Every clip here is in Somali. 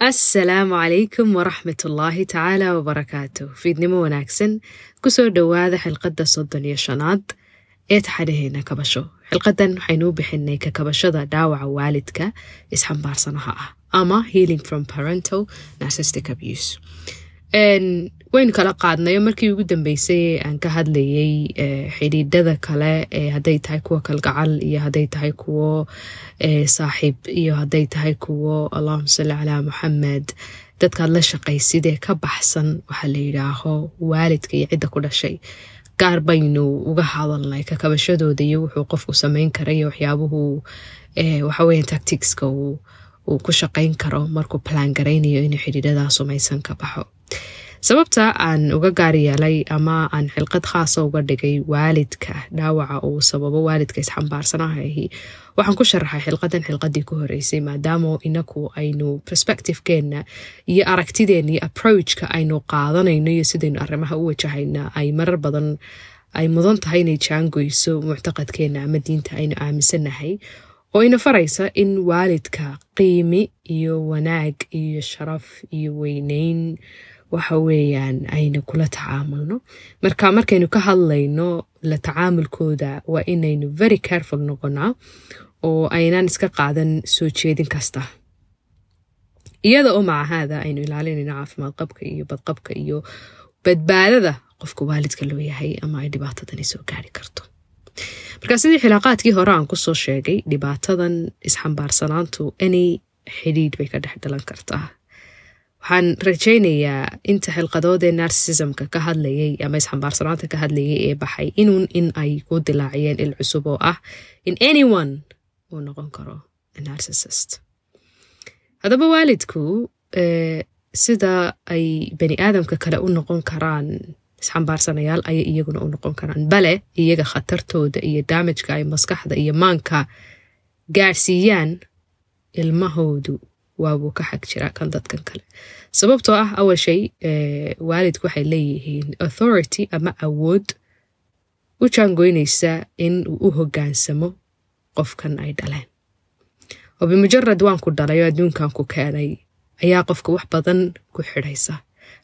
asalaamu calaykum waraxmat ullaahi tacaala wabarakaatu fiidnimo wanaagsan ku soo dhowaada xilqadda soddon iyo shanaad ee taxadhaheena kabasho. Xilqadan waxaynuu bixinay ka kabashada dhaawaca waalidka isxambaarsanaha ah ama healing from parental narcistic abuse waynu kala qaadnayo. Markii ugu dambeysay aan ka hadlayay xidhiidhada kale ee hadday tahay kuwa kalgacal iyo hadday tahay kuwo saaxiib iyo hadday tahay kuwo allahuma salli calaa muxamed dadkaad la shaqaysidee ka baxsan waxaa la yidhaaho waalidka iyo cidda ku dhashay. Gaar baynu uga hadalnay kakabashadooda iyo wuxuu qofku samayn kara iyo waxyaabuhu waxaweya tacticska uu ku shaqayn karo. Markuu plan garaynayo inuu xidhiidhadaa sumaysan ka baxo sababta aan uga gaar yeelay ama aan xilqad khaasa uga dhigay waalidka dhaawaca uu sababo waalidka isxambaarsanahahi waxaan ku sharaxay xilqadan xilqadii ku horeysay maadaama inaku aynu perspectivekeenna iyo aragtideenna iyo approachka aynu qaadanayno iyo sidaynu arrimaha u wajahayna ay marar badan ay mudan tahay inay jaangoyso muctaqadkeenna ama diinta aynu aaminsanahay. Oo ina faraysa in waalidka qiimi iyo wanaag iyo sharaf iyo weyneyn waxa weeyaan aynu kula tacaamulno marka markaynu ka hadlayno la tacaamulkooda waa inaynu very careful noqonaa oo aynaan iska qaadan soo jeedin kasta. Iyada oo macahaada aynu ilaalinayno caafimaad qabka iyo badqabka iyo badbaadada qofka waalidka loo yahay ama ay dhibaatadani soo gaari karto. Marka sidii xilaaqaadkii hore aan ku soo sheegay dhibaatadan isxambaarsanaantu any xidhiidh bay ka dhex dhalan kartaa waxaan rajaynayaa inta xilqadoodee narsismka ka hadlayay ama isxambaarsanaanta ka hadlayay ee baxay inuun in ay ku dilaaciyeen il cusub oo ah in anyone uu noqon karo narcissist. Haddaba waalidku sida ay bani aadamka kale u noqon karaan isxambaarsanayaal ayay iyaguna u noqon karaan. Bale iyaga khatartooda iyo daamajka ay maskaxda iyo maanka gaarsiiyaan ilmahoodu waabuu ka xag jiraa kan dadkan kale. Sababtoo ah awal shay waalidku waxay leeyihiin authority ama awood u jaangoynaysa in uu u hogaansamo qofkan ay dhaleen. Oo bimujarad waan ku dhalay oo adduunkan ku keenay ayaa qofka wax badan ku xidhaysa.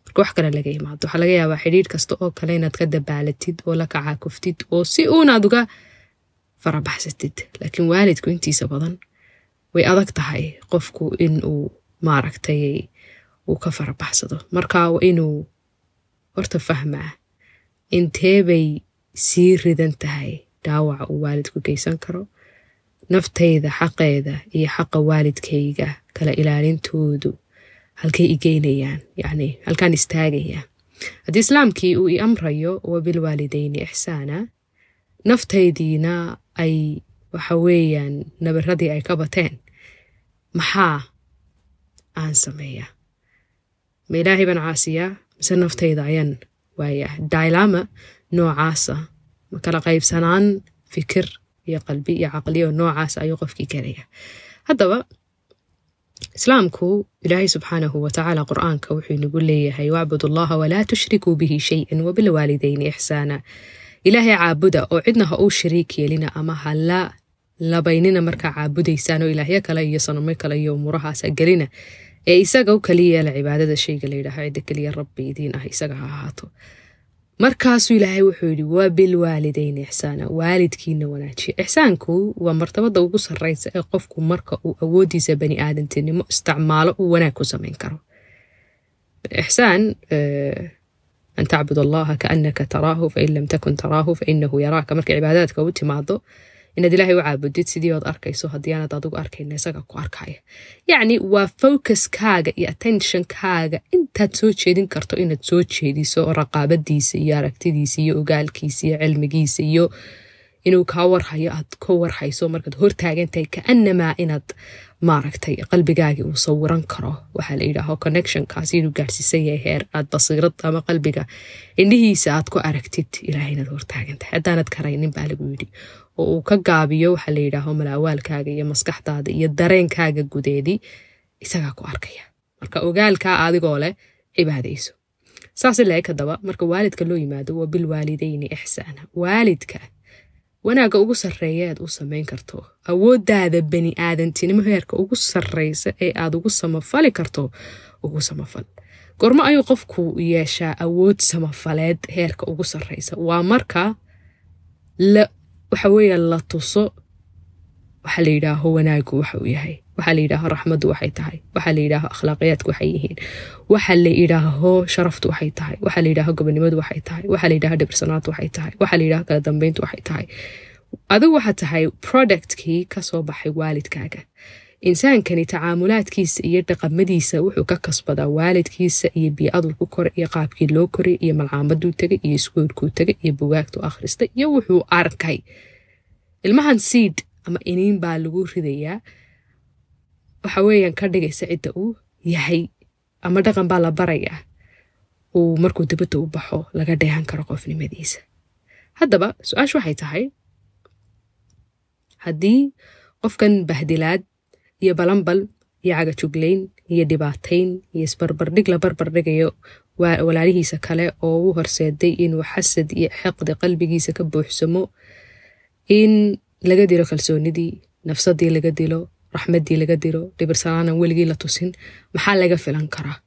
Marka wax kale laga imaado waxaa laga yaabaa xidhiidh kasta oo kale inaad ka dabaalatid oo la kacaakuftid oo si uunaad uga farabaxsatid. Laakiin waalidku intiisa badan way adag tahay qofku in uu maaragtay uu ka farabaxsado. Marka waa inuu horta fahmaa inteebay sii ridan tahay dhaawaca uu waalidku geysan karo naftayda xaqeeda iyo xaqa waalidkayga kala ilaalintoodu halkay igeynayaan yacni halkaan istaagayaa haddii islaamkii uu i amrayo wa bilwaalidayni ixsaana naftaydiina ay waxa weeyaan nabaradii ay ka bateen maxaa aan sameeyaa? Ma ilaahay baan caasiyaa? Mise naftayda ayaan waayaa? Dailama noocaasa ma kala qaybsanaan fikir iyo qalbi iyo caqliyo noocaas ayuu qofkii gelaya haddaba islaamku ilaahay subxaanahu watacaala qur'aanka wuxuu inagu leeyahay wacbud allaha walaa tushrikuu bihi shayan wabilwaalidayni ixsaana. Ilaahay caabuda oo cidna ha uu shariik yeelina ama ha la labaynina markaa caabudaysaan oo ilaahyo kale iyo sanamo kale iyo umuurahaasa gelina ee isaga u kaliya yeela cibaadada shayga layidhaaho cidda keliya rabbi idiin ah isaga ha ahaato. Markaasuu ilaahay wuxuu yidhi waa bilwaalidayni ixsaana waalidkiina wanaajiya. Ixsaanku waa martabada ugu sarreysa ee qofku marka uu awoodiisa bani aadantinimo isticmaalo uu wanaag ku samayn karo. Ixsaan an tacbud allaha kaanaka taraahu fain lam takun taraahu fainahu yaraaka. Marka cibaadaadka u timaado inaad ilaahay u caabudid sidii ood arkayso haddii aanad adigu arkayna isaga ku arkaya yacni waa focuskaaga iyo attentionkaaga intaad soo jeedin karto inaad soo jeediso raqaabadiisa iyo aragtidiisa iyo ogaalkiisa iyo cilmigiisa iyo inuu kaa warhayo aad ka warhayso markaad hortaagantahay kaanamaa inaad maaragtay qalbigaagii uu sawiran karo. Waxaa la yidhaaho connectionkaasi inuu gaarsiisan yahay heer aad basiirad ama qalbiga indhihiisa aad ku aragtid ilahay inaad hortaagantahay haddaanad karaynin baa lagu yidhi oo uu ka gaabiyo waxaa la yidhaaho malaawaalkaaga iyo maskaxdaada iyo dareenkaaga gudeedii isagaa ku arkaya. Marka ogaalkaa adigoo leh cibaadayso. Saas leeg haddaba marka waalidka loo yimaado waa bilwaalidayni ixsaana. Waalidka wanaagga ugu sarreeya aad u samayn karto. Awooddaada bani aadantinimo heerka ugu sarreysa ee aad ugu samafali karto ugu samafal. Gormo ayuu qofku yeeshaa awood samafaleed heerka ugu sarreysa. Waa marka la waxa weeye la tuso. Waxaa la yidhaaho wanaagu waxa uu yahay. Waxaa la yidhaaho raxmaddu waxay tahay. Waxaa la yidhaaho akhlaaqiyaadku waxay yihiin. Waxaa la yidhaaho sharaftu waxay tahay. Waxaa la yidhaaho gobonimadu waxay tahay. Waxaa la yidhaaho dhibirsanaantu waxay tahay. Waxaa la yidhaaho kala dambeyntu waxay tahay. Adigu waxaa tahay productkii ka soo baxay waalidkaaga insaankani tacaamulaadkiisa iyo dhaqamadiisa wuxuu ka kasbadaa waalidkiisa iyo bii-aduu ku koray iyo qaabkii loo koray iyo malcaamaduu tegay iyo iskuolkuu tegay iyo bugaagtuu akhristay iyo wuxuu arkay. Ilmahan seid ama iniin baa lagu ridayaa. Waxa weeyaan ka dhigaysa cidda uu yahay ama dhaqan baa la barayaa. Uu markuu dibadda u baxo laga dheehan karo qofnimadiisa. Haddaba su'aashu waxay tahay haddii qofkan bahdilaad iyo balanbal iyo cagajuglayn iyo dhibaatayn iyo isbarbardhig la barbardhigayo walaalihiisa kale oo u horseeday inuu xasad iyo xiqdi qalbigiisa ka buuxsamo. In laga dilo kalsoonidii nafsadii laga dilo raxmaddii laga dilo dhibirsanaanan weligii la tusin maxaa laga filan karaa?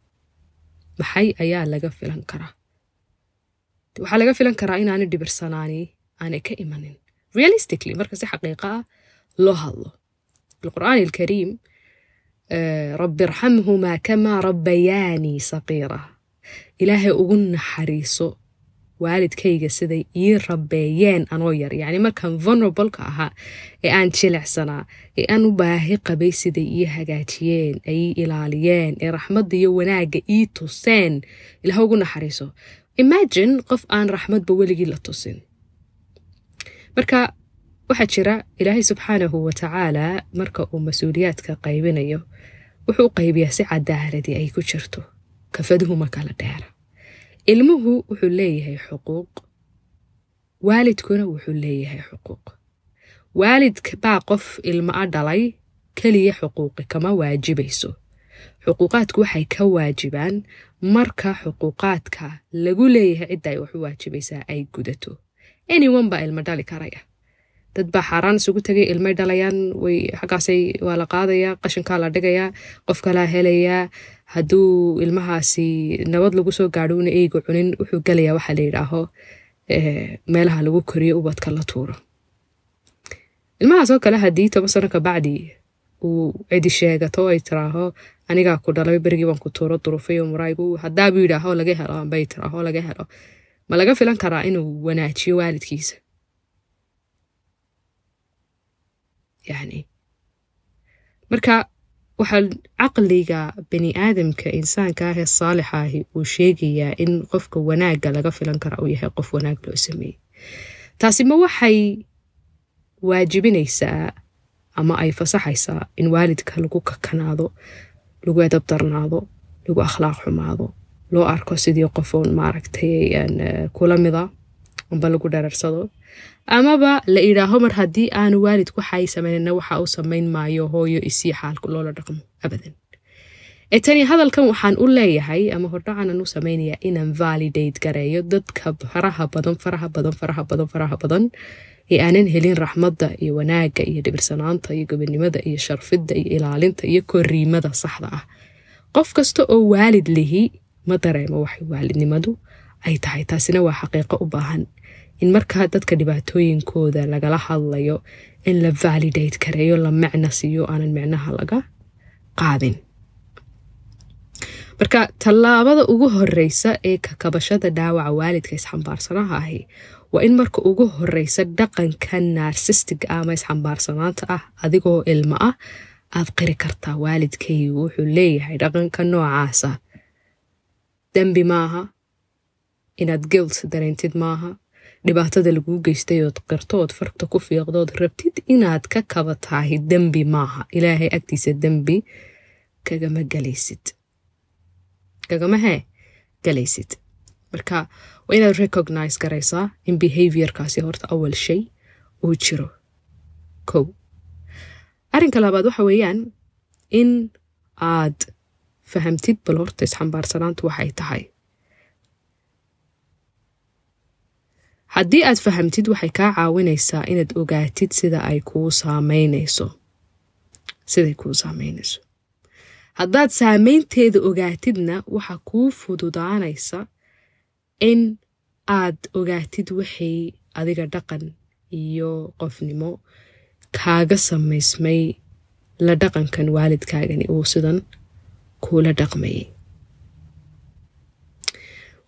Maxay ayaa laga filan karaa? Waxaa laga filan karaa inaanay dhibirsanaani aanay ka imanin. Realistically marka si xaqiiqa ah loo hadlo القرآن الكريم رب ارحمهما كما ربياني صغيرة إلهي أغن حريصو waalidkayga siday ii rabeeyeen anoo yar yacni markaan vulnerableka ahaa ee aan jilicsanaa ee aan u baahi qabay siday ii hagaajiyeen ay ii ilaaliyeen ee raxmadda iyo wanaagga ii tuseen ilaah ugu naxariiso imagine qof aan raxmadba weligii la tusin marka waxaa jira ilaahay subxaanahu watacaala marka uu mas'uuliyaadka qaybinayo wuxuu qaybiyaa si cadaaladii ay ku jirto. Kafaduhuma kala dheera ilmuhu wuxuu leeyahay xuquuq. Waalidkuna wuxuu leeyahay xuquuq. Waalid baa qof ilmo a dhalay keliya xuquuqi kama waajibayso xuquuqaadku waxay ka waajibaan marka xuquuqaadka lagu leeyahay cidda ay wax u waajibaysaa ay gudato. Anyone baa ilmo dhali karaya dad baa xaaraan isugu tegay ilmay dhalayaan way xaggaasay waa la qaadayaa qashinkaa la dhigayaa qof kalaa helayaa hadduu ilmahaasi nabad lagu soo gaadho eyga cunin wuxuu gelayaa waxaa la yidhaaho meelaha lagu koriyo ubadka la tuuro. Ilmahaas oo kale haddii toban sano kabacdi uu cidi sheegato ay tiraaho anigaa ku dhalay berigii baan ku tuuro durufayo muraygu haddaabuu yidhaaho laga helo ambay tiraaho laga helo. Ma laga filan karaa inuu wanaajiyo waalidkiisa yani marka waxaa caqliga bani aadamka insaanka ah ee saalixa ahi uu sheegayaa in qofka wanaagga laga filan kara uu yahay qof wanaag loo sameeyey. Taasi ma waxay waajibinaysaa ama ay fasaxaysaa in waalidka lagu kakanaado lagu edab darnaado lagu akhlaaq xumaado loo arko sidii qofoon maaragtay kula mida amba lagu dhararsado amaba la idhaaho mar haddii aanu waalid waxay samaynana waxa uu samayn maayo hooyo isii xaalku loola dhaqmo abadan. Ee tani hadalkan waxaan u leeyahay ama hordhacanan u samaynayaa inaan validate gareeyo dadka faraha badan faraha badan faraha badan faraha badan ee aanan helin raxmadda iyo wanaagga iyo dhibirsanaanta iyo gobonimada iyo sharfidda iyo ilaalinta iyo koriimada saxda ah. Qof kasta oo waalid lihi ma dareemo waxay waalidnimadu ay tahay taasina waa xaqiiqo u baahan in markaa dadka dhibaatooyinkooda lagala hadlayo in la validate kareeyo la micna siiyo aanan micnaha laga qaadin. Marka tallaabada ugu horeysa ee kakabashada dhaawaca waalidka isxambaarsanaha ahi waa in marka ugu horeysa dhaqanka narsistig ah ama isxambaarsanaanta ah adigoo ilmo ah aad qiri kartaa waalidkaygu. Wuxuu leeyahay dhaqanka noocaasa. Dembi maaha. Inaad gilt dareentid maaha dhibaatada laguu geystay ood qirtood farta ku fiiqdood rabtid inaad ka kaba tahay dembi maaha. Ilaahay agtiisa dembi kagama galaysid kagama hee galaysid marka waa inaad recognize garaysaa in behaviorkaasi horta awal shay uu jiro. Kow. Arrinka labaad waxa weeyaan in aad fahamtid bal horta isxambaarsanaantu waxay tahay haddii aad fahamtid waxay kaa caawinaysaa inaad ogaatid sida ay kuu saameynayso. Siday kuu saameynayso. Haddaad saameynteeda ogaatidna waxaa kuu fududaanaysa in aad ogaatid waxay adiga dhaqan iyo qofnimo kaaga samaysmay la dhaqankan waalidkaagani uu sidan kuula dhaqmayay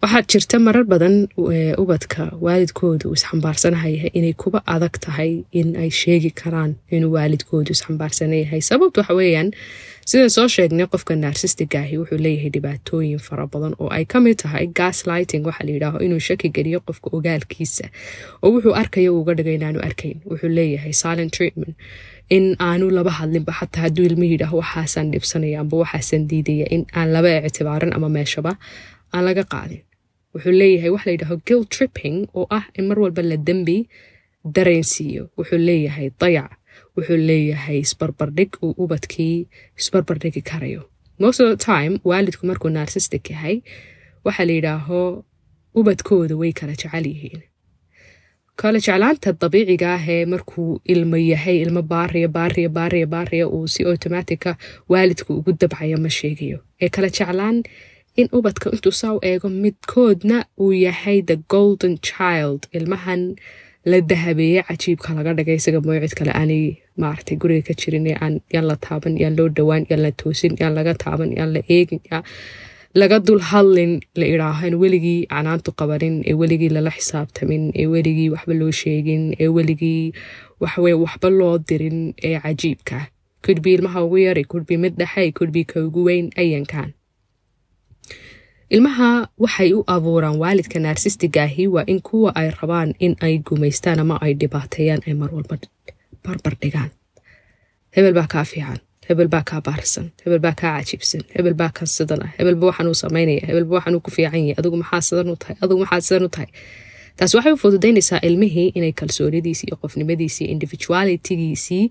waxaad jirta marar badan ubadka waalidkoodu isxambaarsanhayahay inay kuba adag tahay in ay sheegi karaan inuu waalidkoodu isxambaarsanyahay sababta waxa weeyaan sidaan soo sheegnay qofka narsistigaahi wuxuu leeyahay dhibaatooyin fara badan oo ay ka mid tahay gaslighting waxaa layidhaaho inuu shaki geliyo qofka ogaalkiisa. Oo wuxuu arkayo uuga dhiga inaanu arkayn. Wuxuu leeyahay silent treatment in aanu laba hadlinba xataa hadduu ilmi yidhaaho waxaasaan dhibsanaya amba waxaasaan diidaya in aan laba ictibaarin ama meeshaba aan laga qaadin wuxuu leeyahay waxa layidhaaho gil tripping oo ah in mar walba la dembi dareensiiyo. Wuxuu leeyahay dayac wuxuu leeyahay isbarbardhig uu ubadkii isbarbardhigi karayo. Most of the time waalidku markuu narsistic yahay waxaa la yidhaaho ubadkooda way kala jecel yihiin. Kala jeclaanta dabiiciga ahee markuu ilmo yahay ilmo baariya baariya baariya baariya uu si automatica waalidku ugu dabcaya ma sheegayo. Ee kala jeclaan in ubadka intuu saa eego midkoodna uu yahay the golden child. Ilmahan la dahabeeye cajiibka laga dhigay isaga mooycid kale aanay maaragtay guriga ka jirin aan yaan la taaban yaan loo dhowaan yaan la toosin yaan laga taaban yaan la eegin laga dul hadlin la idhaaho in weligii canaantu qabanin ee weligii lala xisaabtamin ee weligii waxba loo sheegin ee weligii waxwey waxba loo dirin ee cajiibka. Kudbi ilmaha ugu yar kudbi mid dhexe kudbi ka ugu weyn ayankan ilmaha waxay u abuuraan waalidka narsistigaahi waa in kuwa ay rabaan in ay gumaystaan ama ay dhibaateeyaan ay mar walba barbar dhigaan. Hebel baa kaa fiican hebel baa kaa baarsan hebel baa kaa cajiibsan hebel baa kan sidan ah hebelba waxaanuu samaynaya hebelba waxaanuu ku fiican yahay adigu maxaa sidan u tahay adigu maxaa sidan u tahay. Taas waxay u fududaynaysaa ilmihii inay kalsoonidiisii iyo qofnimadiisii individualitigiisii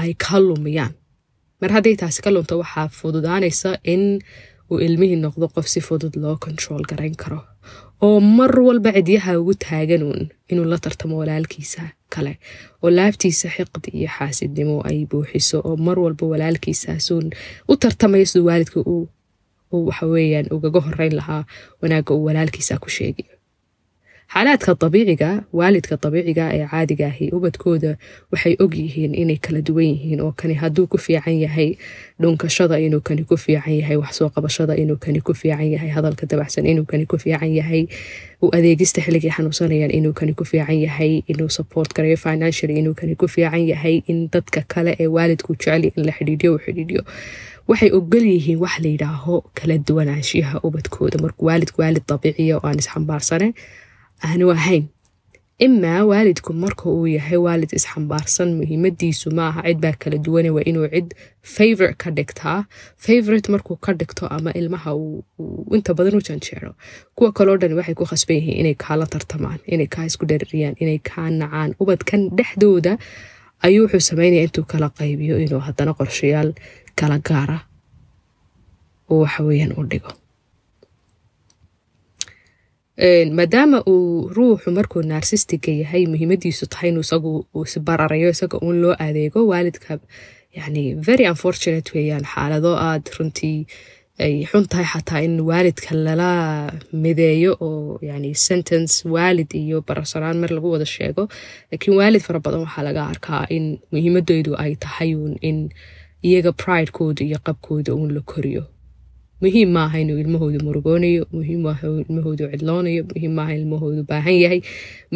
ay ka lumiyaan. Mar hadday taasi ka lunto waxaa fududaanaysa in uu ilmihii noqdo qof si fudud loo control garayn karo oo mar walba cidyaha ugu taaganuun inuu la tartamo walaalkiisa kale oo laabtiisa xiqdi iyo xaasidnimo ay buuxiso oo mar walba walaalkiisaasuun u tartamaya siduu waalidka uu waxaweyaan ugaga horeyn lahaa wanaagga uu walaalkiisa ku sheegayo xaalaadka dabiiciga waalidka dabiiciga ee caadiga ahi ubadkooda waxay og yihiin inay kala duwan yihiin oo kani hadduu ku fiican yahay dhunkashada inuu kani ku fiican yahay waxsoo qabashada inuu kani ku fiican yahay hadalka dabacsan inuu kani ku fiican yahay u adeegista xilligay xanuunsanayaan inuu kani ku fiican yahay inuu support garayo financially inuu kani ku fiican yahay in dadka kale ee waalidku jeceli in la xidhiidhiyo u xidhiidhiyo. Waxay ogol yihiin wax la yidhaaho kala duwanaanshiyaha ubadkooda markuu waalidku waalid dabiiciya oo aan isxambaarsane aanu ahayn. Imaa waalidku marka uu yahay waalid isxambaarsan muhiimadiisu maaha cid baa kala duwane waa inuu cid favorite ka dhigtaa favorite markuu ka dhigto ama ilmaha inta badan u janjeero kuwa kaleo dhan waxay ku khasban yihiin inay kaala tartamaan inay kaa isku dheririyaan inay kaa nacaan. Ubadkan dhexdooda ayuu wuxuu sameynaya intuu kala qaybiyo inuu haddana qorshayaal kala gaara. Oo waxaweyaan u dhigo maadaama uu ruuxu markuu narsistiga yahay muhiimadiisu tahay inuu isagu isbararayo isaga uun loo adeego. Waalidka yani very unfortunate weeyaan xaalado. Aad runtii ay xun tahay xataa in waalidka lala mideeyo oo yani sentence waalid iyo bararsanaan mar lagu wada sheego. Laakiin waalid fara badan waxaa laga arkaa in muhiimadoodu ay tahay uun in iyaga pridekooda iyo qabkooda uun la koriyo muhiim maaha inuu ilmahoodu murugoonayo muhiim maaha inuu ilmahoodu cidloonayo muhiim maaha in ilmahoodu baahan yahay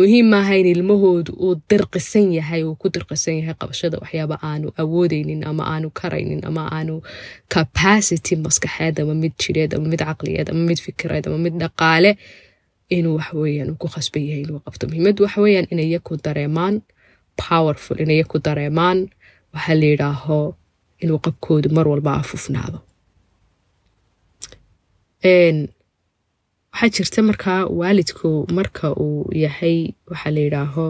muhiim maaha in ilmahoodu uu dirqisan yahay uu ku dirqisan yahay qabashada waxyaaba aanu awoodeynin ama aanu karaynin ama aanu capacity maskaxeed ama mid jireed ama mid caqliyeed ama mid fikireed ama mid dhaqaale inuu waxaweyaan uu ku khasban yahay inuu qabto. Muhiimaddu waxaweyaan inay yaku dareemaan powerful inay yaku dareemaan waxaa la yidhaaho inuu qabkoodu mar walba afufnaado waxaa jirta markaa waalidku marka uu yahay waxaa la yidhaaho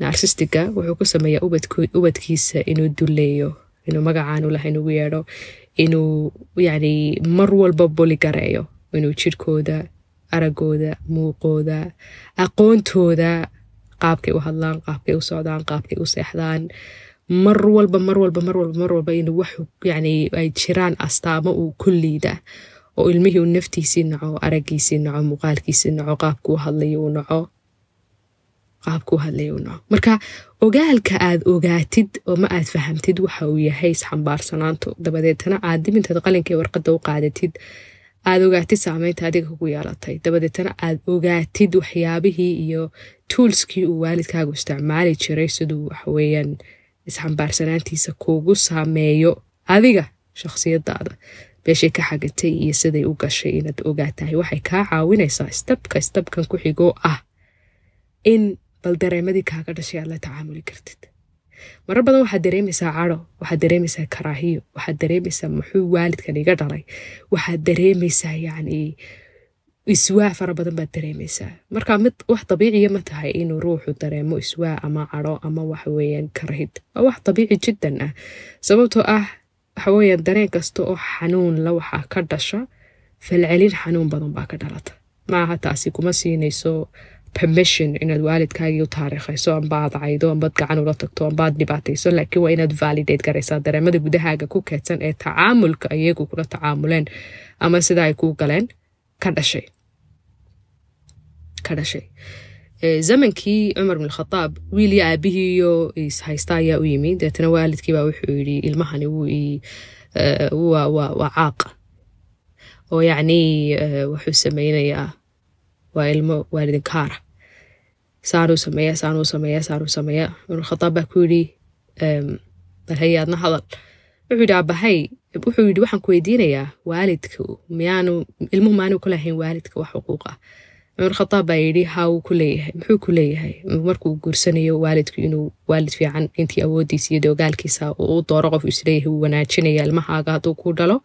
narsistiga wuxuu ku sameeyaa ubadkiisa inuu duleeyo inuu magacaanu lahayn ugu yeedho inuu yani mar walba boli gareeyo inuu jirhkooda aragooda muuqooda aqoontooda qaabkay u hadlaan qaabkay u socdaan qaabkay u seexdaan mar walba mar walba mar walba mar walba in wax yani ay jiraan astaamo uu ku liida oo ilmihii uu naftiisii naco araggiisii naco muuqaalkiisii naco qaabkuu hadlayo uu naco. Qaabkuu hadlayo uu naco. Marka ogaalka aad ogaatid oo ma aad fahamtid waxa uu yahay isxambaarsanaantu. Dabadeetana aad dibintaad qalinkai warqadda u qaadatid aad ogaatid saameynta adiga kugu yeelatay dabadeetana aad ogaatid waxyaabihii iyo tuulskii uu waalidkaagu isticmaali jiray siduu waxaweyaan isxambaarsanaantiisa kuugu saameeyo adiga shakhsiyadaada meeshay ka xagatay iyo siday u gashay inaad ogaatahay waxay kaa caawinaysaa stabka stabkan ku xigoo ah in bal dareemadii kaaga dhashay aad la tacaamuli kartid. Marar badan waxaad dareemaysaa caro waxaad dareemaysaa karaahiyo waxaad dareemaysaa muxuu waalidkan iga dhalay waxaad dareemaysaa yacni iswaa fara badan baad dareemaysaa. Marka mid wax dabiiciya ma tahay inuu ruuxu dareemo iswaa ama caro ama waxaweyaan karahid. Waa wax dabiici jiddan ah. Sababtoo ah waxaweyaan dareen kasta oo xanuun la waxaa ka dhasha falcelin xanuun badan baa ka dhalata. Maaha taasi kuma siinayso permission inaad waalidkaagii u taariikhayso ambaad caydo ambaad gacan ula tagto ambaad dhibaatayso laakiin waa inaad validate garaysaa dareemada gudahaaga ku keedsan ee tacaamulka iyagu kula tacaamuleen ama sida ay kuu galeen ka dhashay. Ka dhashay zamankii cumar bin khadaab wiil iyo aabihiiyo ishaysta ayaa u yimi deetana waalidkiibaa wuxuu yidhi ilmahani waa caaq oo yacnii wuxuu sameynayaa waa ilmo waalidinkaara saanuu sameeya saanuu sameeya saanuu sameeya cumar baa ku yidhi balhaye adna hadal wuxuu yidhi abahay wuxuu yidhi waxaan ku weydiinayaa waalidku miyaanu ilmuhu maanu ku lahayn waalidka wax xuquuq ah cumar khadaab baa yidhi haa wuu ku leeyahay? Muxuu ku leeyahay? Markuu guursanayo waalidku inuu waalid fiican intii awoodiisa iyo dogaalkiisa uu u dooro qof is leeyahay uu wanaajinaya ilmahaaga hadduu ku dhalo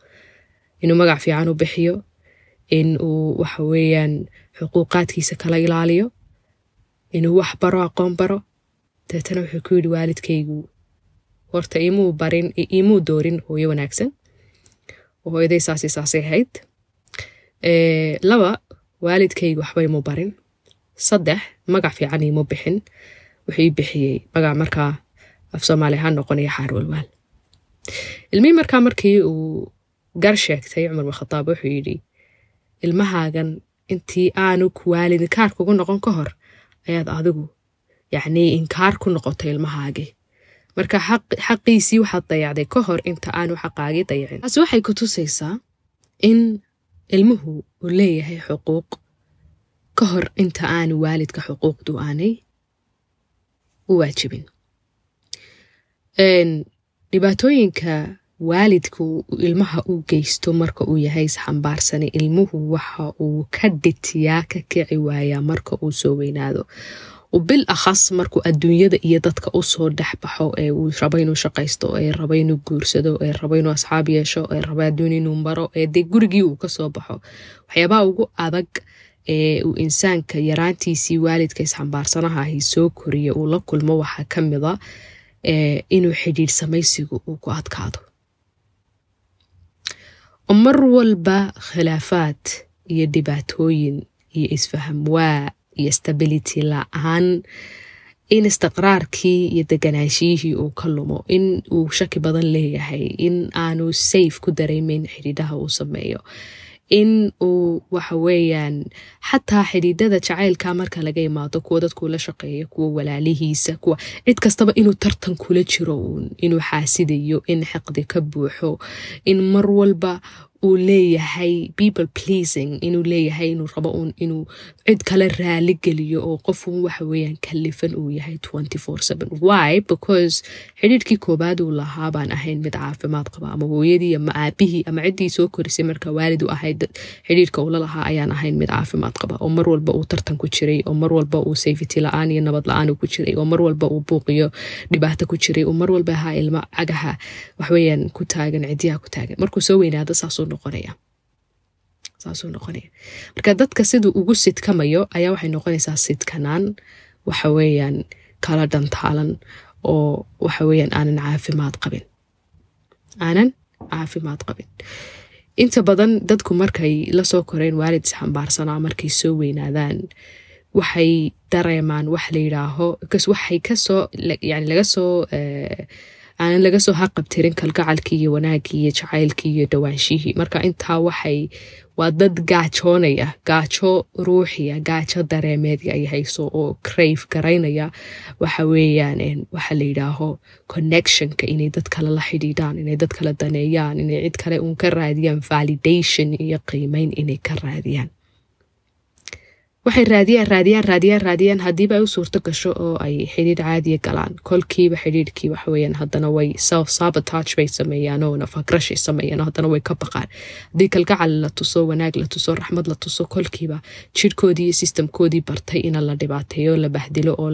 inuu magac fiican u bixiyo in uu waxa weeyaan xuquuqaadkiisa kala ilaaliyo inuu wax baro aqoon baro. Deetana wuxuu ku yidhi waalidkaygu horta imuu barin imuu doorin hooyo wanaagsan. Oo hooyaday saasi saasay ahayd. Laba waalidkaygu waxba imu barin. Saddex magac fiican imu bixin. Wuxuu ii bixiyey magac markaa af soomaali ahaan noqonaya xaar walwaal. Ilmihii markaa markii uu gar sheegtay cumar bin khadaab wuxuu yidhi ilmahaagan intii aanu waalid inkaar kugu noqon ka hor ayaad adigu yacnii inkaar ku noqotay ilmahaagii marka xaqiisii waxaad dayacday ka hor inta aanu xaqaagii dayacin. Taasi waxay ku tusaysaa in ilmuhu uu leeyahay xuquuq. Ka hor inta aanu waalidka xuquuqdu aanay u waajibin. Dhibaatooyinka waalidku ilmaha u geysto marka uu yahay isxambaarsani ilmuhu waxa uu ka dhitiyaa ka kici waayaa marka uu soo weynaado bil akhas markuu adduunyada iyo dadka u soo dhexbaxo ee uu rabo inuu shaqaysto ee rabo inuu guursado ee rabo inuu asxaab yeesho ee rabo adduun inuu maro ee dee gurigii uu ka soo baxo. Waxyaabaha ugu adag ee uu insaanka yaraantiisii waalidka isxambaarsanaha ahi soo koriya uu la kulmo waxaa ka mida inuu xidhiidh samaysigu uu ku adkaado. Mar walba khilaafaad iyo dhibaatooyin iyo isfaham waa iyo stability la'aan in istiqraarkii iyo deganaashiyihii uu ka lumo in uu shaki badan leeyahay in aanu safe ku dareemeyn xidhiidhaha uu sameeyo in uu waxa weeyaan xataa xidhiidhada jacaylka marka laga imaado kuwa dadkuu la shaqeeya kuwa walaalihiisa kuwa cid kastaba inuu tartan kula jiro inuu xaasidayo in xiqdi ka buuxo in mar walba uu leeyahay people pleasing inuu leeyahay inuu rabo uun inuu cid kale raali geliyo oo qofun waxa weeyaan kalifan uu yahay why? Because xidhiidhkii koobaad uu lahaa baan ahayn mid caafimaad qaba ama hooyadii ama aabihii ama ciddii soo korisay marka waalid u ahayd xidhiidhka uula lahaa ayaan ahayn mid caafimaad qaba oo mar walba uu tartan ku jiray oo mar walba uu safety la'aan iyo nabad la'aan ku jiray oo mar walba uu buuqiyo dhibaato ku jiray oo mar walba ahaa ilmo cagaha waxweeyaan ku taagan cidiyaha ku taagan. Markuu soo weynaado saasuu noqonaya. Saasuu noqonaya. Marka dadka siduu ugu sidkamayo ayaa waxay noqonaysaa sidkanaan waxa weeyaan kala dhantaalan oo waxa weeyaan aanan caafimaad qabin. Aanan caafimaad qabin. Inta badan dadku markay la soo koreen waalid isxambaarsanaa markay soo weynaadaan waxay dareemaan wax la yidhaaho waxay ka soo yani laga soo aanan laga soo haqabtirin kalgacalkii iyo wanaagii iyo jacaylkii iyo dhawaanshihii marka intaa waxay waa dad gaajoonaya gaajo ruuxiya gaajo dareemeedga ay hayso oo crave garaynaya. Waxa weeyaan waxa la yidhaaho connectionka inay dad kale la xidhiidhaan inay dad kale daneeyaan inay cid kale uun ka raadiyaan validation iyo qiimeyn inay ka raadiyaan waxay raadiyaan raadiyaan raadiyaan raadiyaan. Haddiiba ay u suurto gasho oo ay xidhiidh caadiya galaan kolkiiba xidhiidhkii waxaweyaan haddana way self sabotage bay sameeyaan oo nafagrashay sameeyaan haddana way ka baqaan. Haddii kalgacal la tuso wanaag la tuso raxmad la tuso kolkiiba jirhkoodii iyo sistamkoodii bartay ina la dhibaateeyo la bahdilo oo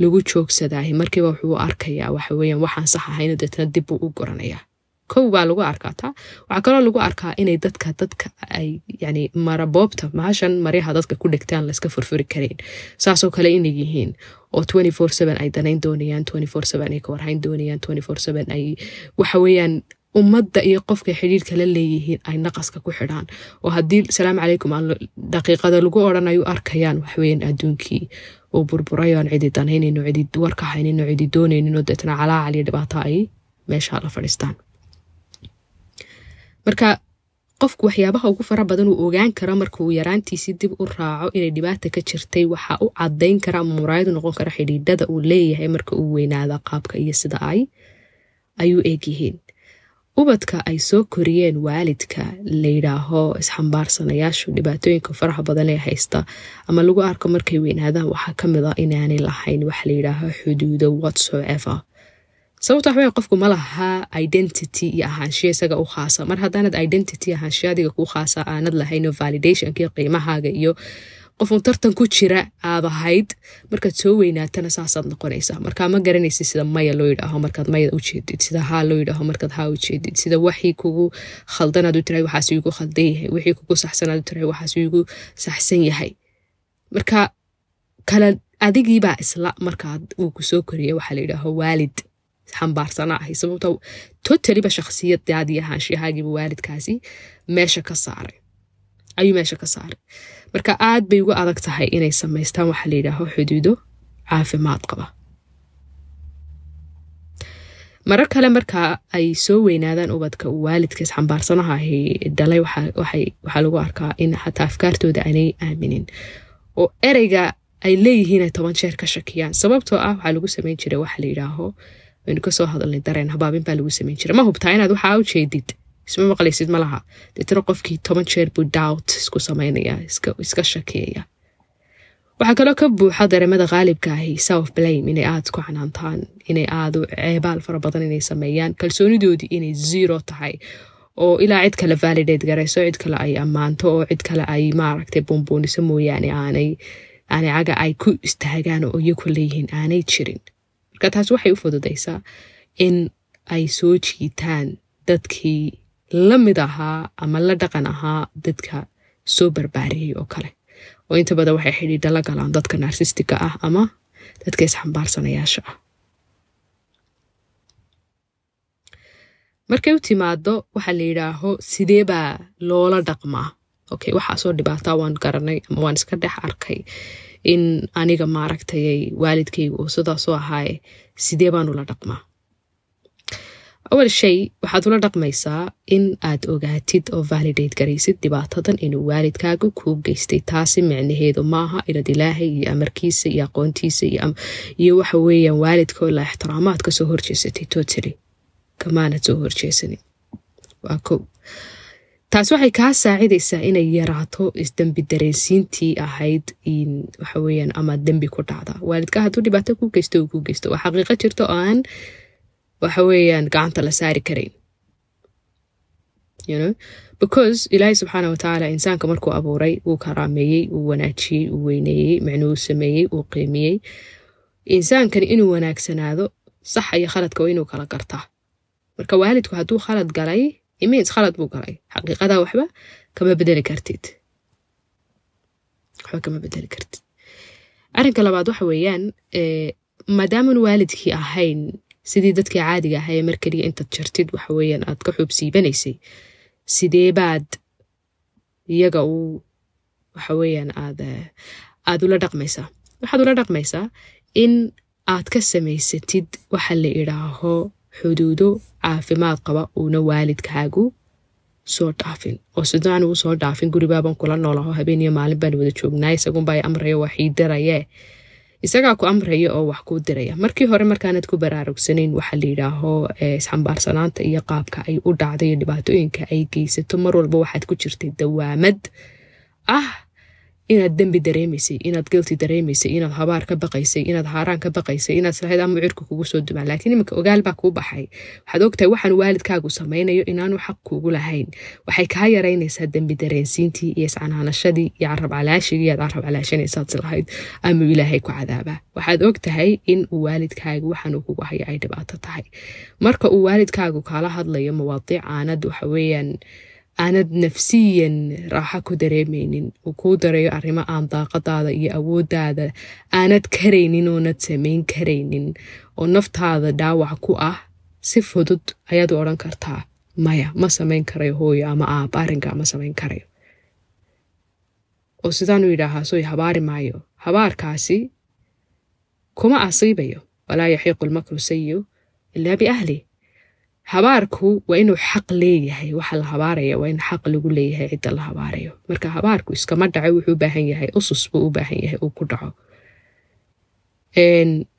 lagu joogsadaahay markiiba wuxuu arkayaa waxaweyaan waxaan sax ahayno deetna dib buu u goranayaa kow baa lagu arkaa taa waxaa kaloo lagu arkaa inay dadka dadka ay yani maraboobta mahashan maryaha dadka ku dhegtaan layska furfuri karayn saasoo kale inay yihiin oo ay danayn doonayaan ay ka warhayn doonayaan ay waxa weeyaan ummadda iyo qofkay xidhiirka la leeyihiin ay naqaska ku xidhaan oo haddii salaamu calaykum aan daqiiqada lagu odhanayo arkayaan waxweyan adduunkii uu burburayo aan cidi danaynayno cidi haynayno cidi doonayninoo deetna calaacal iyo dhibaato ay meesha la fadhiistaan marka qofku waxyaabaha ugu fara badan uu ogaan karo marka uu yaraantiisii dib u raaco inay dhibaata ka jirtay waxaa u cadayn kara ama muraayadu noqon kara xidhiidhada uu leeyahay marka uu weynaada qaabka iyo sida ay ayuu eegyihiin ubadka ay soo koriyeen waalidka layidhaaho isxambaarsanayaashu dhibaatooyinka faraha badan ee haysta ama lagu arko markay weynaadaan waxaa ka mid a inaanay lahayn wax layidhaaho xuduudo whatsoever sababto waxawey qofku ma laha identity iyo ahaanshiya isaga u khaasa. Mar haddaanad identity ahaanshiya adiga kuu khaasa aanad lahaynoo validationka iyo qiimahaaga iyo qofun tartan ku jira aad ahayd markaad soo weynaatana saasaad noqonaysaa. Markaa ma garanaysid sida maya loo yidhaaho markaad mayad ujeedid sida haa loo yidhaaho markaad haa ujeedid sida waxii kugu khaldanaad u tirahay waxaas igu khaldan yahay wixii kugu saxsanaad u tirahay waxaas igu saxsan yahay. Marka kala adigiibaa isla markaad uu ku soo koriyay waxaa la yidhaaho waalid xambaarsana ahay sababto totaliba shakhsiyadaadii ahaanshiahaagiiba waalidkaasi meesha ka saaray ayuu meesha ka saaray marka aad bay ugu adag tahay inay samaystaan waxaa la yidhaaho xuduudo caafimaad qaba marar kale marka ay soo weynaadaan ubadka uu waalidka isxambaarsanaha ahi dhalay waxaa lagu arkaa in xataa afkaartooda aanay aaminin oo ereyga ay leeyihiin ay toban jeer ka shakiyaan sababtoo ah waxaa lagu samayn jiray waxa la yidhaaho waynu ka soo hadalnay dareen habaabin baa lagu samayn jira ma hubtaa inaad waxaa ujeedid isma maqlaysid ma laha deetana qofkii toban jeer buu doubt isku samaynaya iska shakiyaya waxaa kaloo ka buuxa dareemada qaalibka ahi self blame inay aad ku canaantaan inay aad ceebaal fara badan inay sameeyaan kalsoonidoodii inay zero tahay. Oo ilaa cid kale validate garayso cid kale ay ammaanto oo cid kale ay maaragtay buunbuuniso mooyaane aanay aanay caga ay ku istaagaan oo iyaku leeyihiin aanay jirin marka taas waxay u fududaysaa in ay soo jiitaan dadkii la mid ahaa ama la dhaqan ahaa dadka soo barbaariyey oo kale. Oo inta badan waxay xidhiidha la galaan dadka narsistika ah ama dadka isxambaarsanayaasha ah. Markay u timaado waxaa la yidhaaho sidee baa loola dhaqmaa? Okay waxaasoo dhibaataa waan garanay ama waan iska dhex arkay in aniga maaragtayay waalidkaygu uu sidaasoo ahaaye sidee baan ula dhaqmaa? Awal shay waxaad ula dhaqmaysaa in aad ogaatid oo validate garaysid dhibaatadan inuu waalidkaagu kuu geystay. Taasi micnaheedu maaha inad ilaahay iyo amarkiisa iyo aqoontiisa iyo waxa weeyaan waalidkoo la ixtiraamaad ka soo horjeesatay. Totally. Kamaanad soo horjeesanin waa kow taas waxay kaa saacidaysaa inay yaraato isdembi dareensiintii ahayd waxaweyaan ama dembi ku dhacda. Waalidka hadduu dhibaato ku geysto uu ku geysto. Waa xaqiiqo jirta oo aan waxa weeyaan gacanta la saari karayn because ilaahay subxaana watacaala insaanka markuu abuuray wuu karaameeyey wuu wanaajiyey wuu weyneeyey micnuhu sameeyey wuu qiimiyey. Insaankani inuu wanaagsanaado sax iyo khaladka waa inuu kala gartaa. Marka waalidku hadduu khalad galay imins khalad buu galay xaqiiqadaa waxba kama bedeli kartid waxba kama bedeli kartid arrinka labaad waxa weeyaan maadaaman waalidkii ahayn sidii dadkii caadiga ahaye mar keliya intaad jartid waxa weeyaan aad ka xuub siibanaysay sidee baad iyaga u waxa weeyaan aad aad ula dhaqmaysaa waxaad ula dhaqmaysaa in aad ka samaysatid waxa la idhaaho xuduudo caafimaad qaba uuna waalidkaagu soo dhaafin. Oo sidaan uu soo dhaafin guribaaban kula noolaho habeen iyo maalin baan wada joognaa isagunbaa amraya wax ii dirayee isagaa ku amraya oo wax kuu diraya markii hore markaanad ku baraarugsanayn waxaa la yidhaaho isxambaarsanaanta iyo qaabka ay u dhacday iyo dhibaatooyinka ay geysato mar walba waxaad ku jirtay dawaamad. Ah inaad dembi dareemaysay inaad gelti dareemaysay inaad habaar ka baqaysay inaad haaraan ka baqaysay inaad islahayd ama cirka kugu soo dumaan. Laakiin iminka ogaal baa kuu baxay. Waxaad ogtahay waxaan waalidkaagu samaynayo inaanu xaq kuugu lahayn. Waxay kaa yaraynaysaa dembi dareensiintii iyo iscanaanashadii iyo carab calaashigii aad carab ama ilaahay ku cadaabaa. Waxaad ogtahay in uu waalidkaagu waxaanuu kugu hayo ay dhibaato tahay. Marka uu waalidkaagu kaala hadlayo mawaadiic aanad waxa weeyaan aanad nafsiyan raaxo ku dareemaynin uu kuu darayo arrimo aan daaqadaada iyo awooddaada aanad karaynin oonad samayn karaynin oo naftaada dhaawac ku ah si fudud ayaad u odhan kartaa maya ma samayn karayo hooyo ama aab arrinkaa ma samayn karayo oo sidaanuu yidhaahaa soy habaari maayo habaarkaasi kuma asiibayo walaa yaxiiqu lmakru sayu ilaa biahli habaarku waa inuu xaq leeyahay. Waxa la habaaraya waa in xaq lagu leeyahay cidda la habaarayo. Marka habaarku iskama dhaco wuxuu u baahan yahay usus buu u baahan yahay uu ku dhaco.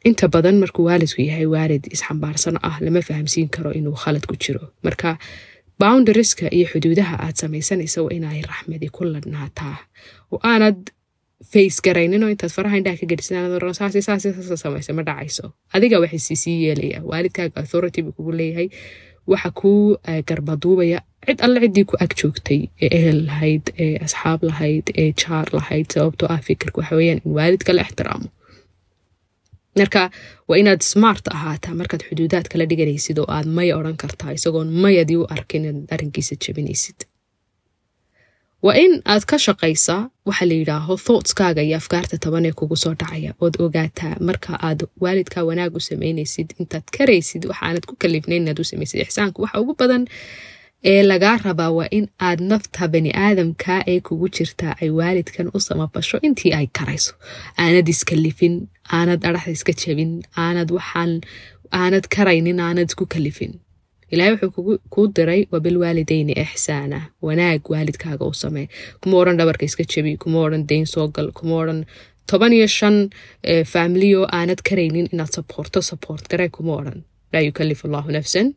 Inta badan markuu waalidku yahay waalid isxambaarsan ah lama fahamsiin karo inuu khalad ku jiro. Marka boundarieska iyo xuduudaha aad samaysanaysa waa inay raxmadi ku ladhnaataa oo aanad face intaad faraha indhaha ka gedisan samaysa ma dhacayso. Adiga waxay siisii yeelaya. Waalidkaaga authority buu kugu leeyahay. Waxa kuu garbaduubaya. Cid alle ciddii ku ag joogtay ee ehel lahayd ee asxaab lahayd ee jaar lahayd sababtoo ah fikirka waxa in waalidka la ixtiraamo. Marka waa inaad smart ahaataa markaad xuduudaad kala dhiganaysid oo aad maya odhan kartaa isagoon mayadii u arkin inaad arrinkiisa jabinaysid waa in aad ka shaqaysaa waxa la yidhaaho thoughtskaaga iyo afkaarta taban ee kugu soo dhacaya. Ood ogaataa marka aad waalidkaa wanaag u samaynaysid intaad karaysid waxaanad ku kalifnayn inaad u samaysid ixsaanka. Waxa ugu badan ee lagaa rabaa waa in aad nafta bani aadamka ee kugu jirtaa ay waalidkan u samabasho intii ay karayso. Aanad iskalifin aanad araxda iska jabin aanad waxaan aanad karaynin aanad isku kalifin ilaahay wuxuu kuu diray wabilwaalideyni ixsaana wanaag waalidkaaga u samee kuma odhan dhabarka iska jabi kuma odhan dayn soo gal kuma odhan toban iyo shan faamiliyo aanad karaynin inaad saboorto saboort gare kuma odhan laa yukalif allahu nafsan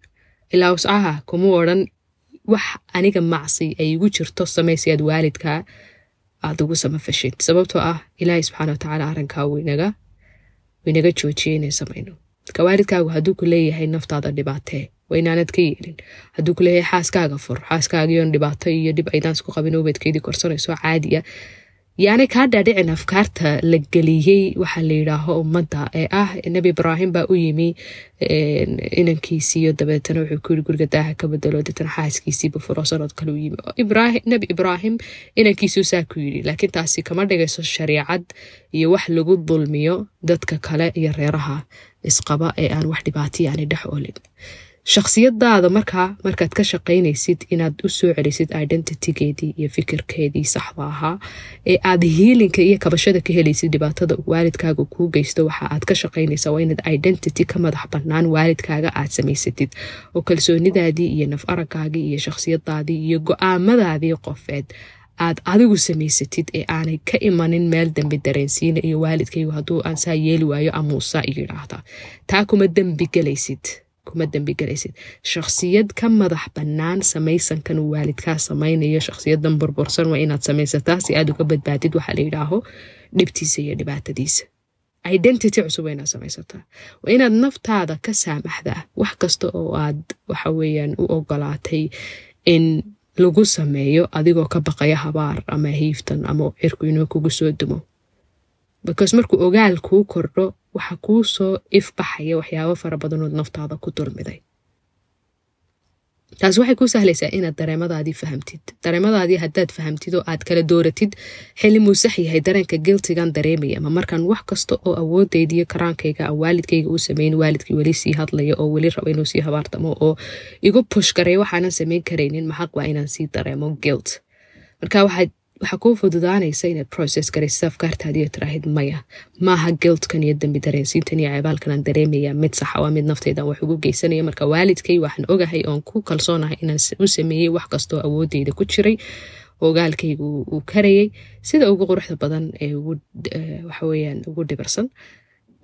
ilaa wascaha kuma odhan wax aniga macsi ay igu jirto samey si aad waalidkaa aad ugu samafashid sababtoo ah ilaahay subxaana watacaala arrinkaa winaga winaga joojiyay inay samayno marka waalidkaagu hadduu ku leeyahay naftaada dhibaatee? Waa inaanad ka yeelin. Hadduu ku leeyahay xaaskaaga fur xaaskaagiion dhibaato iyo dhib aydaan isku qabin ubadkeedii korsanayso caadiya yaanay kaa dhaadhicin afkaarta la geliyey waxaa la yidhaaho ummadda ee ah nebi ibraahim baa u yimi inankiisiiyo dabeetana wuxuu ku yiri guriga daaha ka bedelo deetana xaaskiisiiba furo sanad kale u yimi. Nebi ibraahim inankiisuu saa ku yidhi laakiin taasi kama dhigayso shariicad iyo wax lagu dulmiyo dadka kale iyo reeraha isqaba ee aan wax dhibaatiya aanay dhex olin shakhsiyadaada markaa markaad ka shaqaynaysid inaad u soo celisid identitygeedii iyo fikirkeedii saxda ahaa ee aad hiilinka iyo kabashada ka helaysid dhibaatada waalidkaaga kuu geysto waxa aad ka shaqaynaysaa waa inaad identity ka madax bannaan waalidkaaga aad samaysatid. Oo kalsoonidaadii iyo naf aragaagii iyo shakhsiyadaadii iyo go'aamadaadii qofeed aad adigu samaysatid ee aanay ka imanin meel dembi dareensiina iyo waalidkaygu hadduu aan saa yeeli waayo amuusa yidhaahda. Taa kuma dembi gelaysid kuma dembigelaysid shakhsiyad ka madax bannaan samaysankan uu waalidkaa samaynayo. Shakhsiyadan burbursan waa inaad samaysataa si aad uga badbaadid waxaa la yidhaaho dhibtiisa iyo dhibaatadiisa. Identity cusub waa inaad samaysataa waa inaad naftaada ka saamaxdaa wax kasta oo aad waxa weeyaan u ogolaatay in lagu sameeyo adigoo ka baqaya habaar ama hiiftan ama cirku inuu kugu soo dumo. Because markuu ogaal kuu kordho waxa kuu soo ifbaxaya waxyaabo fara badanood naftaada ku dulmiday taasi waxay kuu sahlaysaa inaad dareemadaadii fahamtid. Dareemadaadii haddaad fahamtid oo aad kala dooratid xili muu sax yahay dareenka giltigan dareemaya. Ma markaan wax kasta oo awoodaydiiyo karaankayga aan waalidkayga u sameyn waalidkii weli sii hadlaya oo weli raba inuu sii habaartamo oo igu push garay waxaanan samayn karaynin. Maxaq waa inaan sii dareemo guilt. Marka waxaad waxaa kuu fududaanaysa inaad process garaysid afkaartaadiiyo tiraahid maya. Maaha guiltkan iyo dambi dareensiintan iyo ceebaalkan aan dareemaya mid saxa waa mid naftaydan wax ugu geysanaya. Marka waalidkay waxaan ogahay oon ku kalsoonahay inaan u sameeyey wax kastoo awoodeyda ku jiray ogaalkayga uu karayay. Sida ugu quruxda badan ee waxaweyaan ugu dhibarsan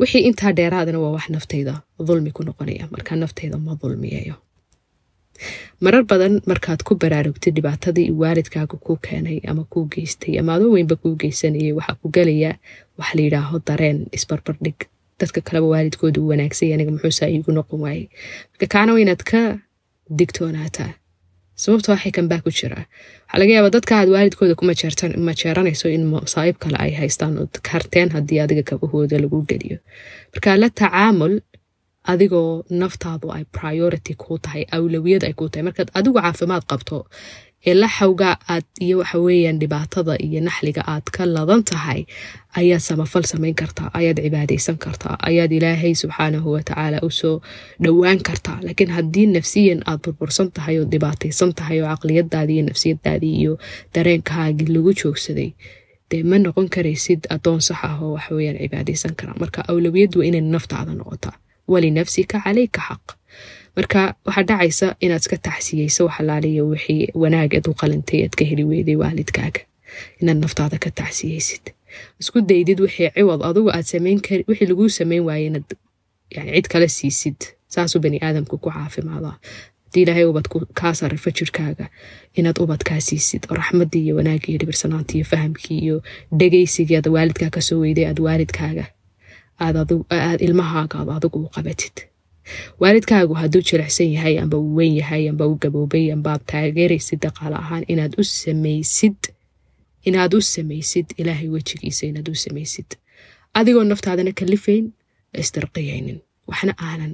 wixii intaa dheeraadana waa wax naftayda dulmi ku noqonaya. Marka naftayda ma dulmiyayo marar badan markaad ku baraarugtid dhibaatadii waalidkaaga kuu keenay ama kuu geystay ama adoo weynba kuu geysanayay waxaa ku gelayaa wax la yidhaaho dareen isbarbardhig dadka kaleba waalidkooda u wanaagsay aniga muxuusaa iigu noqon waayey marka kaana waa inaad ka digtoonaataa sababta waxay kan baa ku jiraa waxaa laga yaabaa dadka aad waalidkooda ku majeeranayso in masaa'ib kale ay haystaan oo karteen haddii adiga kabahooda lagu geliyo. Marka la tacaamul adigoo naftaadu ay priority kuu tahay awlawiyad ay kuu tahay. Markaad adigu caafimaad qabto ee la xawgaa aad iyo waxa weeyaan dhibaatada iyo naxliga aad ka ladan tahay ayaad samafal samayn kartaa ayaad cibaadaysan kartaa ayaad ilaahay subxaanahu watacaala u soo dhowaan kartaa. Laakiin haddii nafsiyan aad burbursan tahay oo dhibaataysan tahay oo caqliyadaadii iyo nafsiyadaadii iyo dareenkaagii lagu joogsaday dee ma noqon karaysid adoon sax ah oo waxaweyaan cibaadaysan karaa. Marka awlawiyad waa inay naftaada noqotaa walinafsika calayka xaq marka waxaa dhacaysa inaad iska taxsiyeyso waxalaaliya wixii wanaag aad u qalintay aad ka heli weyday waalidkaaga inaad naftaada ka taxsiyeysid isku daydid wixii ciwad adugu aad samayn kari wixii laguu samayn waaye inaad yani cid kala siisid saasuu bani aadamku ku caafimaadaa haddii ilaahay ubad kaa sarrifo jirkaaga inaad ubad kaa siisid oo raxmaddii iyo wanaaggii iyo dhibirsanaantii iyo fahamkii iyo dhegaysigii aad waalidkaa ka soo weyday aad waalidkaaga aad ilmahaaga aad adigu u qabatid. Waalidkaagu hadduu jilicsan yahay amba uu weyn yahay amba u gaboobay ambaad taageeraysid dhaqaale ahaan inaad u samaysid inaad u samaysid ilaahay wejigiisa inaad u samaysid. Adigoo naftaadana kalifayn isdarqiyaynin waxna aanan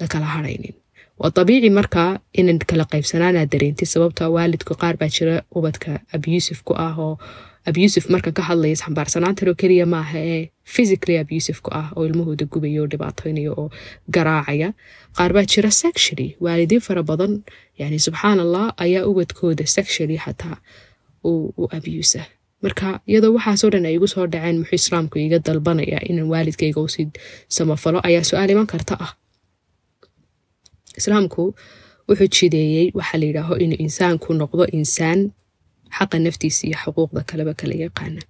la kala haraynin. Waa dabiici markaa inan kala qaybsanaanaad dareentid sababta waalidku qaar baa jira ubadka abusif ku ah oo abusif markan ka hadlaya isxambaarsanaantan oo keliya maaha ee physically abusif ku ah oo ilmahooda gubaya oo dhibaatoynaya oo garaacaya. Qaar baa jira sexually waalidiin fara badan yani subxaan allah ayaa ubadkooda sexually xataa u abusa marka iyadoo waxaasoo dhan ay igu soo dhaceen muxuu islaamku iga dalbanaya inaan waalidkayga u sii samafalo ayaa su'aal iman karta ah. Islaamku wuxuu jideeyey waxaa la yidhaaho inuu insaanku noqdo insaan xaqa naftiisa iyo xuquuqda kaleba kala yaqaana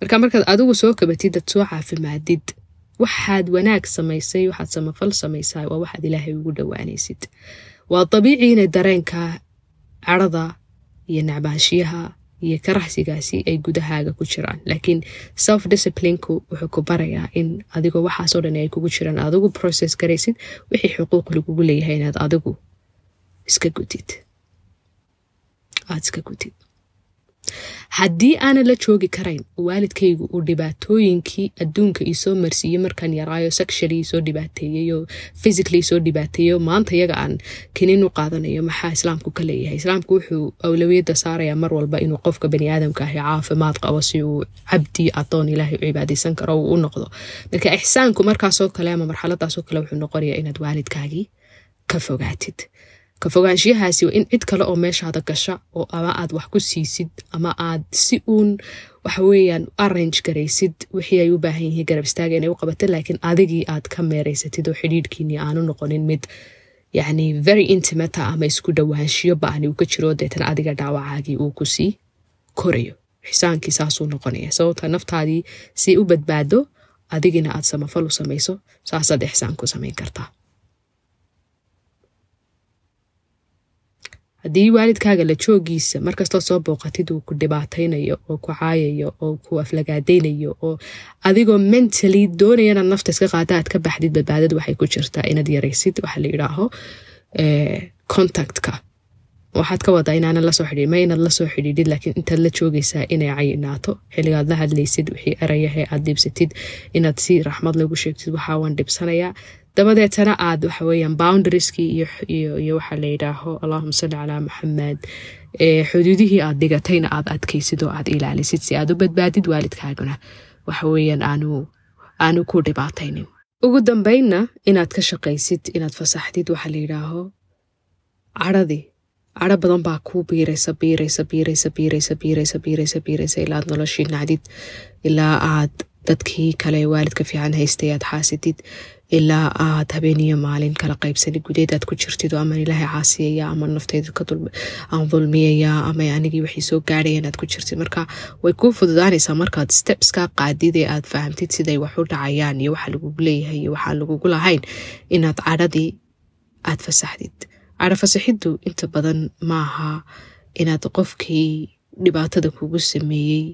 marka markaad adigu soo kabatid ad soo caafimaadid waxaad wanaag samaysay waxaad samafal samaysaa waa waxaad ilaahay ugu dhowaanaysid waa dabiici inay dareenka cadhada iyo nacbaanshiyaha iyo karaxsigaasi ay gudahaaga ku jiraan laakiin self disciplinku wuxuu ku barayaa in adigoo waxaasoo dhan ay kugu jiraan adigu process garaysid wixii xuquuq lagugu leeyahay inaad adigu iska gudid aad iska gudid haddii aanan la joogi karayn waalidkaygu uu dhibaatooyinkii adduunka iisoo marsiiyey markaan yaraayo sexually isoo dhibaateeyey oo physically isoo dhibaateeyo maanta iyaga aan kinin u qaadanayo maxaa islaamku ka leeyahay? Islaamku wuxuu awlawiyadda saarayaa mar walba inuu qofka bani aadamka ahi caafimaad qabo si uu cabdi adoon ilaahay u cibaadaysan karo uu u noqdo. Marka ixsaanku markaasoo kale ama marxaladaasoo kale wuxuu noqonayaa inaad waalidkaagii ka fogaatid ka fogaanshiyahaasi waa in cid kale oo meeshaada gasha oo ama aad wax ku siisid ama aad si uun waxaweyaan arrange garaysid wixii ay u baahan yihiin garab istaaga inay u qabatid laakiin adigii aad ka meeraysatid oo xidhiidhkiinii aanu noqonin mid yacni very intimata ama isku dhowaanshiyo ba'ani uu ka jiro deetan adiga dhaawacaagii uu ku sii korayo. Xisaankii saasuu noqonaya sababta naftaadii si u badbaado adigina aad samafal u samayso saasaad ixsaan ku samayn kartaa haddii waalidkaaga la joogiisa markastoo soo booqatid uu ku dhibaataynayo oo ku caayayo oo ku aflagaadaynayo oo adigoo mentally doonaya inaad nafta iska qaada aad ka baxdid badbaadad waxay ku jirtaa. Inaad yaraysid waxaa la yidhaaho contactka. Waxaad ka wadaa inaanan la soo xidhiid ma inaad la soo xidhiidhid laakiin intaad la joogaysaa inay cayinaato xilligaad la hadlaysid wixii erayahe aad dhibsatid inaad si raxmad lagu sheegtid waxaa dhibsanayaa dabadeetana aad waxaweyaan boundarieski iyo waxaa la yidhaaho allahuma salli calaa maxamed xuduudihii aad dhigatayna aad adkaysid oo aad ilaalisid si aad u badbaadid waalidkaaguna waxaweyaan aanu ku dhibaataynin. Ugu dambeynna inaad ka shaqaysid inaad fasaxdid waxaa la yidhaaho cadhadii cadho badan baa kuu biiraysa biiraysa biiraysa biiraysa biiraysa biiraysa biiraysa ilaa aad noloshii nacdid ilaa aad dadkii kale waalidka fiican haystay aad xaasidid ilaa aad habeeniyo maalin kala qaybsanid gudeed aad ku jirtid oo ama ilaahay caasiyaya ama nafteyda aan dulmiyaya ama anigii waxay soo gaadhayan aad ku jirtid. Marka way kuu fududaanaysaa markaad stepskaa qaadid ee aad fahamtid siday wax u dhacayaan iyo waxa lagugu leeyahay iyo waxaan lagugu lahayn inaad cadhadii aad fasaxdid. Cadho fasaxiddu inta badan maaha inaad qofkii dhibaatada kugu sameeyey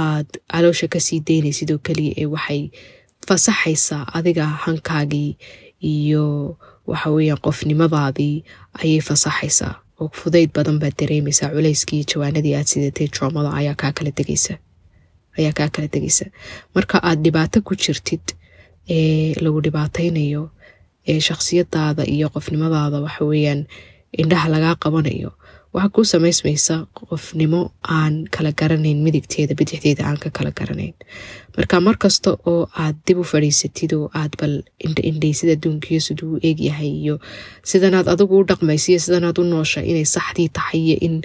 aad caloosha ka sii daynaysid oo keliya ee waxay fasaxaysaa adiga hankaagii iyo waxaweyaan qofnimadaadii ayay fasaxaysaa oo fudayd badan baad dareemaysaa culayskii jawaanadii aad sidatay troomada ayaa kaa kala tegaysa. Ayaa kaa kala tegaysa. Marka aad dhibaato ku jirtid ee lagu dhibaataynayo ee shakhsiyadaada iyo qofnimadaada waxaweyaan indhaha lagaa qabanayo waxaa kuu samaysmaysa qofnimo aan kala garanayn midigteeda bidixdeeda aan ka kala garanayn. Marka markasta oo aad dib u fadhiisatid oo aad bal indhaindhaysid adduunkiyo siduu u eegyahay iyo sidanaad adigu u dhaqmaysa iyo sidanaad u noosha inay saxdii tahay iyo in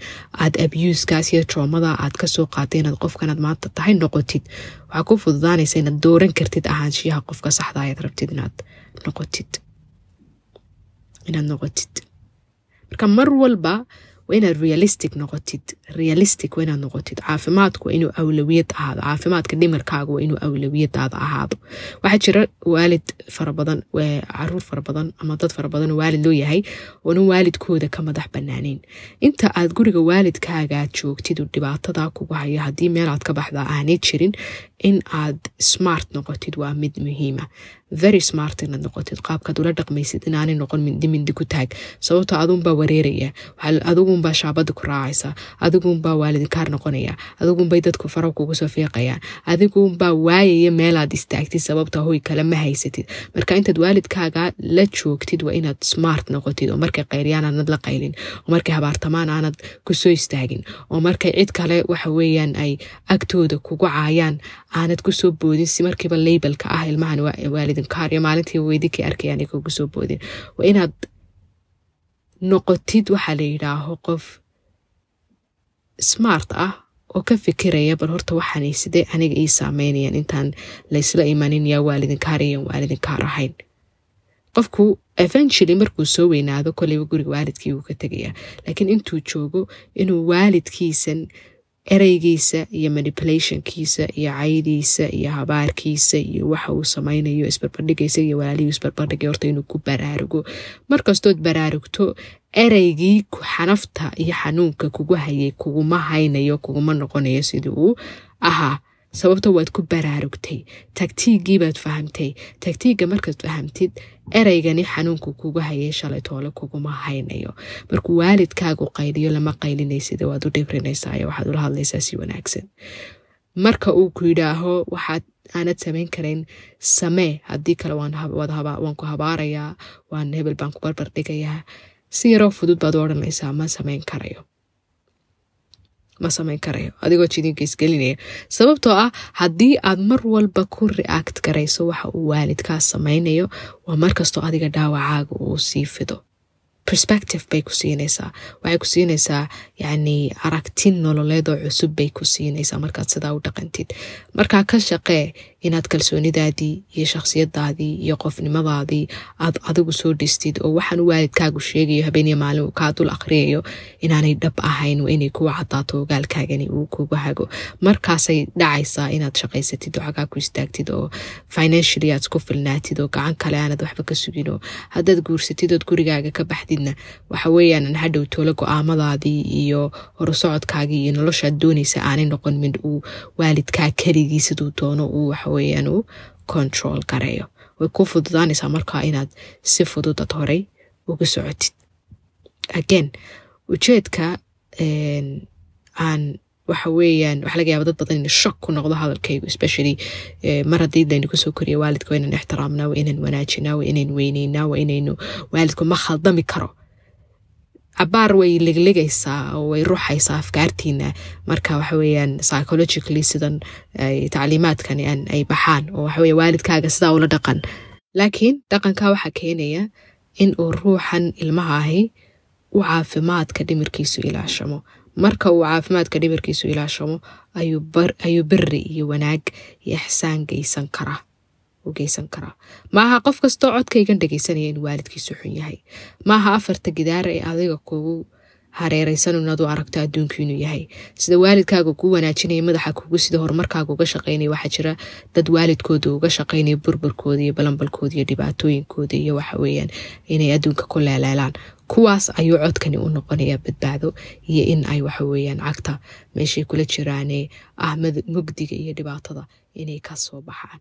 aad abuuskaas iyo troomada aad ka soo qaatay inaad qofkanaad maanta tahay noqotid waxaa ku fududaanaysa inaad dooran kartid ahaanshiyaha qofka saxda ayaad rabtid inaad noqotid. Inaad noqotid. Marka mar walba waa inaad realistic noqotid realistic waa inaad noqotid caafimaadku waa inuu awlawiyad ahaado caafimaadka dhimarkaaga waa inuu awlawiyadaada ahaado waxaa jira waalid fara badan carruur fara badan ama dad fara badan waalid loo yahay oona waalidkooda ka madax banaaneyn inta aad guriga waalidkaaga joogtid oo dhibaatada kugu hayo haddii meelaad ka baxdaa aanay jirin in aad smart noqotid waa mid muhiima very smart inaad noqotid qaabkaad ula dhaqmaysid inaanay noqon mindi mindi ku taag sababto adunbaa wareeraya adigunbaa shaabada ku raacaysa adigunbaa waalidinkaar noqonaya adigunbay dadku fara kugu soo fiiqayaan adigunbaa waayaya meelaad istaagtid sababta hoy kale ma haysatid marka intaad waalidkaaga la joogtid waa inaad smart noqotid oo markay qayriyaan aanad la qaylin oo markay habaartamaan aanad ku soo istaagin oo markay cid kale waxa weeyaan ay agtooda kugu caayaan aanad ku soo boodin si markiiba labelka ah ilmahan waalidinkaar iyo maalintii weydikii arkayaan kugu soo boodin. Waa inaad noqotid waxaa la yidhaaho qof smart ah oo ka fikiraya bal horta waxaanay sidee aniga ii saameynayaan intaan laysla imanin yaa waalidinkaar iyan waalidinkaar ahayn. Qofku eventually markuu soo weynaado koleyba guriga waalidkii wuu ka tegayaa. Laakiin intuu joogo inuu waalidkiisan ereygiisa iyo manipulationkiisa iyo caydiisa iyo habaarkiisa iyo waxa uu samaynayo isbarbardhigaysa iyo walaalihii isbarbardhigay horta inuu ku baraarugo markastood baraarugto ereygii xanafta iyo xanuunka kugu hayay kuguma haynayo kuguma noqonayo sidii uu ahaa sababto waad ku baraarugtay tagtiigiibaad fahamtay tagtiiga markaad fahamtid ereygani xanuunku kugu hayay shalay toole kuguma haynayo. Markuu waalidkaagu qayliyo lama qaylinaysid waad u dhibrinaysaa waxaad ula hadlaysaa si wanaagsan. Marka uu ku yidhaaho waxaad aanad samayn karayn samee haddii kale waan ku habaarayaa waan hebel baan ku barbar dhigayaa. Si yaroo fudud baad u odhanaysaa ma samayn karayo ma samayn karayo adigoo jidinka isgelinaya sababtoo ah haddii aad mar walba ku react garayso waxa uu waalidkaas samaynayo waa markastoo adiga dhaawacaaga uu sii fido. Perspective bay ku siinaysaa. Waxay ku siinaysaa yacni aragti nololeedoo cusub bay ku siinaysaa markaad sidaa u dhaqantid. Markaa ka shaqee inaad kalsoonidaadii iyo shakhsiyadaadii iyo qofnimadaadii aad adigu soo dhistid oo waxaan waalidkaagu sheegayo habeeniya maalin uu kaa dul aqriyayo inaanay dhab ahayn waa inay kuwa cadaato ogaalkaagani uu kugu hago. Markaasay dhacaysaa inaad shaqaysatid oo xagaa ku istaagtid oo financially aad isku filnaatid oo gacan kale aanad waxba ka sugin haddaad guursatid ood gurigaaga ka baxdidna waxa weeyaan hadhow toolo go'aamadaadii iyo horusocodkaagii iyo noloshaad doonaysa aanay noqon mid uu waalidkaa keligii siduu doono uu waxaweyaan uu control gareeyo way ku fududaanaysaa markaa inaad si fududad horey uga socotid again ujeedka aan waxa weeyaan waxa laga yaaba dad badan in shock ku noqdo hadalkaygu especially mar haddii laynu ku soo koriya waalidka waa inaan ixtiraamnaa waa inaan wanaajinaa waa inaan weyneynaa waa inaynu waalidku ma khaldami karo cabaar way leglegaysaa oo way ruuxaysaa afkaartiina. Marka waxa weeyaan psychologically sidan tacliimaadkani ay baxaan oo waxa weye waalidkaaga sidaa ula dhaqan. Laakiin dhaqanka waxaa keenaya in uu ruuxan ilmaha ahi u caafimaadka dhimirkiisu ilaashamo. Marka uu caafimaadka dhimirkiisu ilaashamo ayuu beri iyo wanaag iyo ixsaan geysan karaa u geysan karaa maaha qof kastoo codkaygan dhegeysanaya inuu waalidkiisu xun yahay. Maaha afarta gidaara ee adiga kugu hareereysan inaad u aragto adduunku inuu yahay. Sida waalidkaaga kuu wanaajinaya madaxa kugu sida horumarkaaga uga shaqeynaya waxaa jira dad waalidkooda uga shaqeynaya burburkooda iyo balambalkooda iyo dhibaatooyinkooda iyo waxa weeyaan inay adduunka ku leeleelaan kuwaas ayuu codkani u noqonayaa badbaado iyo in ay waxa weeyaan cagta meeshay kula jiraane ah mugdiga iyo dhibaatada inay ka soo baxaan